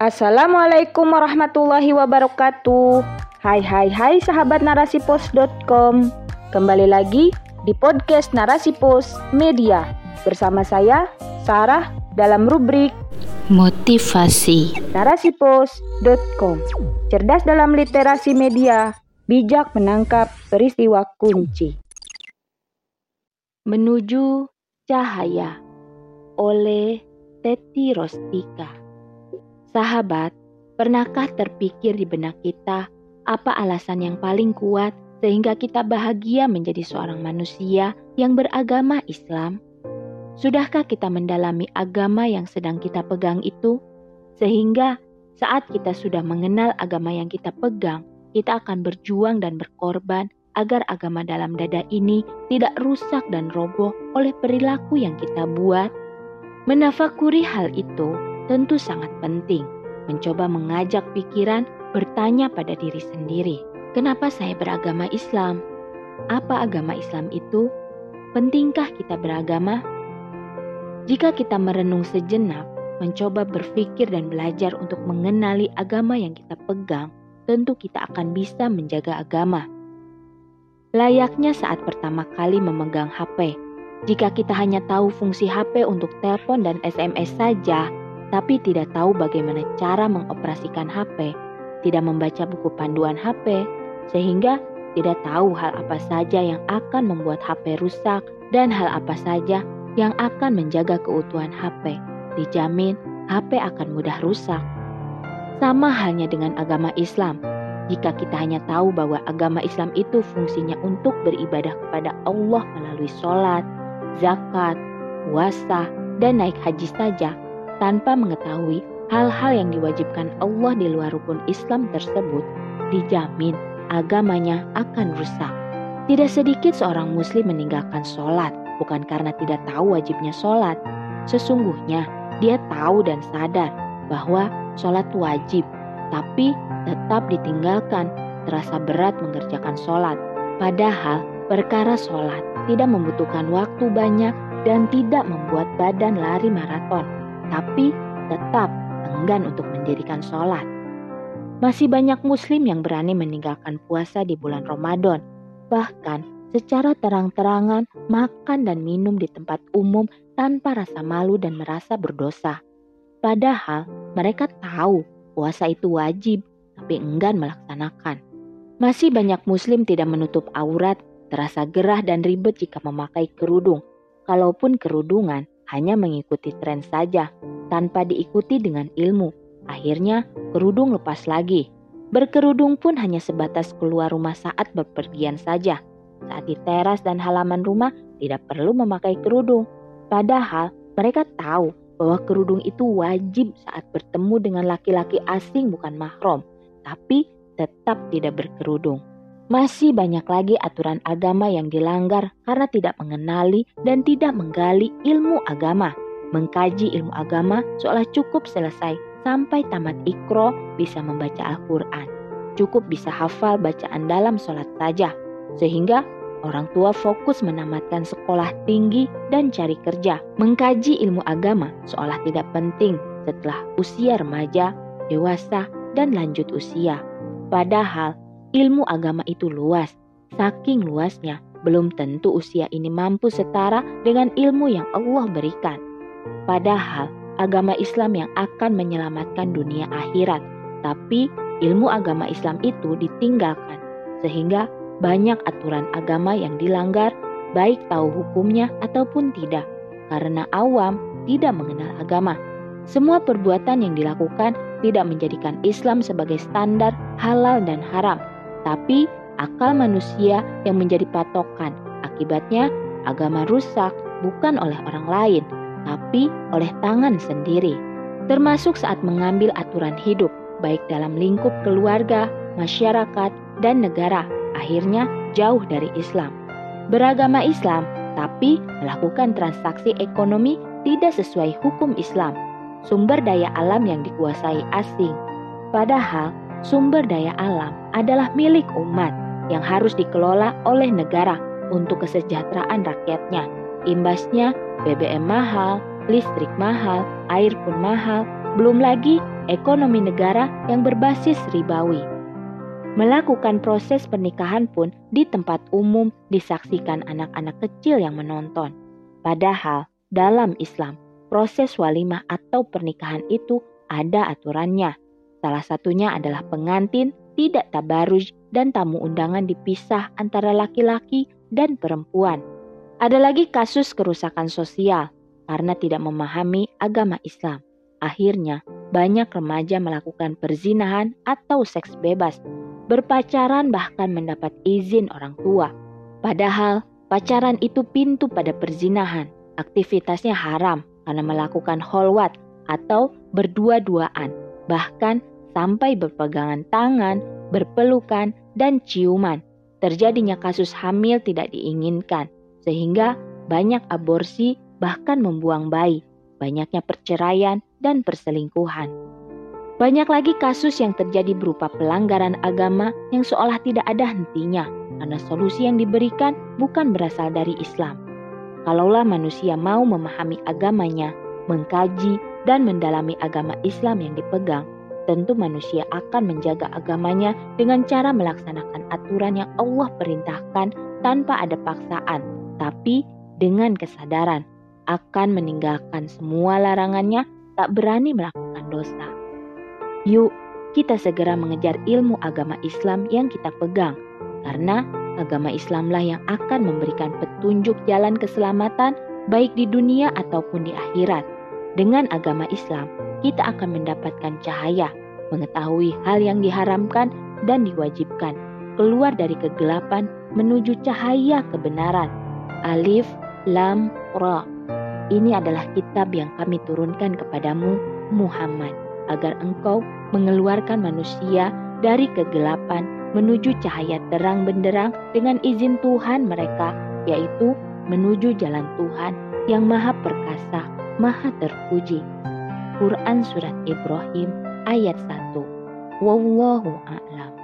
Assalamualaikum warahmatullahi wabarakatuh. Hai hai hai sahabat narasipos.com. Kembali lagi di podcast Narasi Pos Media bersama saya Sarah dalam rubrik Motivasi narasipos.com. Cerdas dalam literasi media, bijak menangkap peristiwa kunci. Menuju Cahaya oleh Teti Rostika. Sahabat, pernahkah terpikir di benak kita apa alasan yang paling kuat sehingga kita bahagia menjadi seorang manusia yang beragama Islam? Sudahkah kita mendalami agama yang sedang kita pegang itu? Sehingga saat kita sudah mengenal agama yang kita pegang, kita akan berjuang dan berkorban agar agama dalam dada ini tidak rusak dan roboh oleh perilaku yang kita buat. Menafakuri hal itu tentu sangat penting. Mencoba mengajak pikiran bertanya pada diri sendiri, kenapa saya beragama Islam? Apa agama Islam itu? Pentingkah kita beragama? Jika kita merenung sejenak, mencoba berpikir dan belajar untuk mengenali agama yang kita pegang, tentu kita akan bisa menjaga agama. Layaknya saat pertama kali memegang HP, jika kita hanya tahu fungsi HP untuk telepon dan SMS saja, tapi tidak tahu bagaimana cara mengoperasikan HP, tidak membaca buku panduan HP, sehingga tidak tahu hal apa saja yang akan membuat HP rusak dan hal apa saja yang akan menjaga keutuhan HP. Dijamin HP akan mudah rusak. Sama halnya dengan agama Islam. Jika kita hanya tahu bahwa agama Islam itu fungsinya untuk beribadah kepada Allah melalui sholat, zakat, puasa, dan naik haji saja, tanpa mengetahui hal-hal yang diwajibkan Allah di luar rukun Islam tersebut, dijamin agamanya akan rusak. Tidak sedikit seorang muslim meninggalkan sholat, bukan karena tidak tahu wajibnya sholat. Sesungguhnya dia tahu dan sadar bahwa sholat wajib, tapi tetap ditinggalkan, terasa berat mengerjakan sholat. Padahal perkara sholat tidak membutuhkan waktu banyak dan tidak membuat badan lari maraton tapi tetap enggan untuk mendirikan sholat. Masih banyak muslim yang berani meninggalkan puasa di bulan Ramadan, bahkan secara terang-terangan makan dan minum di tempat umum tanpa rasa malu dan merasa berdosa. Padahal mereka tahu puasa itu wajib, tapi enggan melaksanakan. Masih banyak muslim tidak menutup aurat, terasa gerah dan ribet jika memakai kerudung. Kalaupun kerudungan, hanya mengikuti tren saja, tanpa diikuti dengan ilmu. Akhirnya, kerudung lepas lagi. Berkerudung pun hanya sebatas keluar rumah saat berpergian saja. Saat di teras dan halaman rumah, tidak perlu memakai kerudung. Padahal, mereka tahu bahwa kerudung itu wajib saat bertemu dengan laki-laki asing bukan mahram, tapi tetap tidak berkerudung. Masih banyak lagi aturan agama yang dilanggar karena tidak mengenali dan tidak menggali ilmu agama. Mengkaji ilmu agama seolah cukup selesai sampai tamat ikro bisa membaca Al-Quran. Cukup bisa hafal bacaan dalam sholat saja. Sehingga orang tua fokus menamatkan sekolah tinggi dan cari kerja. Mengkaji ilmu agama seolah tidak penting setelah usia remaja, dewasa, dan lanjut usia. Padahal Ilmu agama itu luas, saking luasnya belum tentu usia ini mampu setara dengan ilmu yang Allah berikan. Padahal agama Islam yang akan menyelamatkan dunia akhirat, tapi ilmu agama Islam itu ditinggalkan, sehingga banyak aturan agama yang dilanggar, baik tahu hukumnya ataupun tidak, karena awam tidak mengenal agama. Semua perbuatan yang dilakukan tidak menjadikan Islam sebagai standar halal dan haram, tapi akal manusia yang menjadi patokan. Akibatnya, agama rusak bukan oleh orang lain, tapi oleh tangan sendiri. Termasuk saat mengambil aturan hidup, baik dalam lingkup keluarga, masyarakat, dan negara, akhirnya jauh dari Islam. Beragama Islam, tapi melakukan transaksi ekonomi tidak sesuai hukum Islam. Sumber daya alam yang dikuasai asing. Padahal sumber daya alam adalah milik umat yang harus dikelola oleh negara untuk kesejahteraan rakyatnya. Imbasnya BBM mahal, listrik mahal, air pun mahal, Belum lagi ekonomi negara yang berbasis ribawi. Melakukan proses pernikahan pun di tempat umum disaksikan anak-anak kecil yang menonton. Padahal dalam Islam, proses walimah atau pernikahan itu ada aturannya. Salah satunya adalah pengantin tidak tabaruj dan tamu undangan dipisah antara laki-laki dan perempuan. Ada lagi kasus kerusakan sosial karena tidak memahami agama Islam. Akhirnya, banyak remaja melakukan perzinahan atau seks bebas, berpacaran bahkan mendapat izin orang tua. Padahal, pacaran itu pintu pada perzinahan. Aktivitasnya haram karena melakukan holwat atau berdua-duaan, bahkan sampai berpegangan tangan, berpelukan, dan ciuman. Terjadinya kasus hamil tidak diinginkan, sehingga banyak aborsi bahkan membuang bayi, banyaknya perceraian dan perselingkuhan. Banyak lagi kasus yang terjadi berupa pelanggaran agama yang seolah tidak ada hentinya, karena solusi yang diberikan bukan berasal dari Islam. Kalaulah manusia mau memahami agamanya, mengkaji, dan mendalami agama Islam yang dipegang, tentu manusia akan menjaga agamanya dengan cara melaksanakan aturan yang Allah perintahkan tanpa ada paksaan, tapi dengan kesadaran akan meninggalkan semua larangannya, tak berani melakukan dosa. Yuk, kita segera mengejar ilmu agama Islam yang kita pegang, karena agama Islamlah yang akan memberikan petunjuk jalan keselamatan baik di dunia ataupun di akhirat. Dengan agama Islam, kita akan mendapatkan cahaya, mengetahui hal yang diharamkan dan diwajibkan, keluar dari kegelapan menuju cahaya kebenaran. Alif, Lam, Ra. Ini adalah kitab yang kami turunkan kepadamu, Muhammad agar engkau mengeluarkan manusia dari kegelapan menuju cahaya terang benderang dengan izin Tuhan mereka, yaitu menuju jalan Tuhan yang maha perkasa, maha terpuji. Quran Surat Ibrahim ayat 1 Wallahu a'lam